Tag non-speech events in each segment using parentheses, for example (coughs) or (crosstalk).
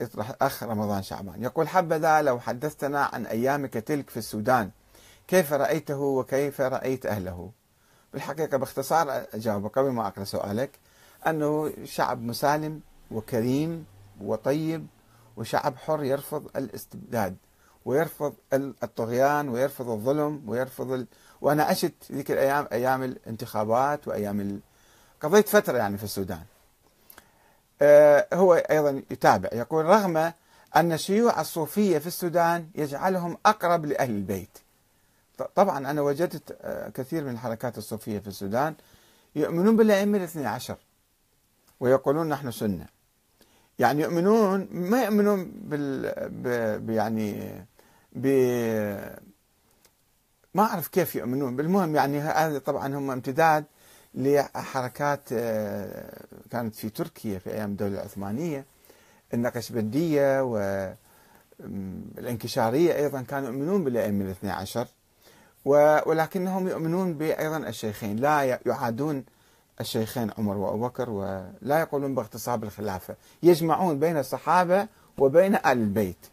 يطرح أخ رمضان شعبان. يقول حبذا لو حدثتنا عن أيامك تلك في السودان كيف رأيته وكيف رأيت أهله؟ بالحقيقة باختصار أجاوب قبل ما أقرأ سؤالك أنه شعب مسالم وكريم وطيب وشعب حر يرفض الاستبداد ويرفض الطغيان ويرفض الظلم ويرفض ال... وأنا عشت ذيك الأيام أيام الانتخابات وأيام ال... قضيت فترة يعني في السودان. هو أيضا يتابع. يقول رغم أن شيوع الصوفية في السودان يجعلهم أقرب لأهل البيت. طبعا أنا وجدت آه، كثير من الحركات الصوفية في السودان يؤمنون بالأئمة الاثني عشر ويقولون نحن سنة. يعني يؤمنون ما يؤمنون بال ب... يعني ب ما أعرف كيف يؤمنون. بالمهم يعني هذا طبعا هم امتداد لحركات آه، كانت في تركيا في أيام الدولة العثمانية. النقشبندية والانكشارية أيضا كانوا يؤمنون بالأئمة الاثنى عشر. ولكنهم يؤمنون أيضا الشيخين. لا يعادون الشيخين عمر وأبو بكر ولا يقولون باغتصاب الخلافة. يجمعون بين الصحابة وبين آل البيت.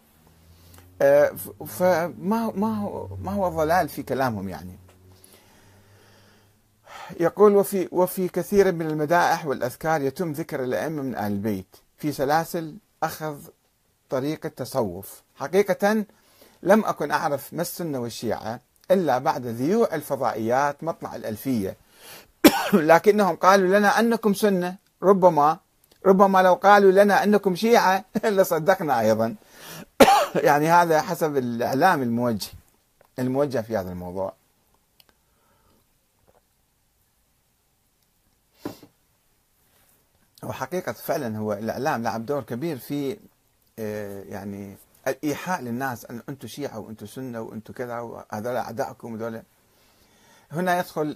آه، فما ما هو ما هو الضلال في كلامهم يعني؟ يقول وفي وفي كثير من المدائح والأذكار يتم ذكر الأئمة من أهل البيت في سلاسل أخذ طريق التصوف. حقيقة لم أكن أعرف ما السنة والشيعة إلا بعد ذيوع الفضائيات مطلع الألفية. (coughs) لكنهم قالوا لنا أنكم سنة ربما ربما لو قالوا لنا أنكم شيعة (laughs) لصدقنا أيضا. (coughs) يعني هذا حسب الإعلام الموجه الموجه في هذا الموضوع. وحقيقة فعلا هو الإعلام لعب دور كبير في آه، يعني الإيحاء للناس أن أنتم شيعة وأنتم سنة وأنتم كذا وهذول أعدائكم هنا يدخل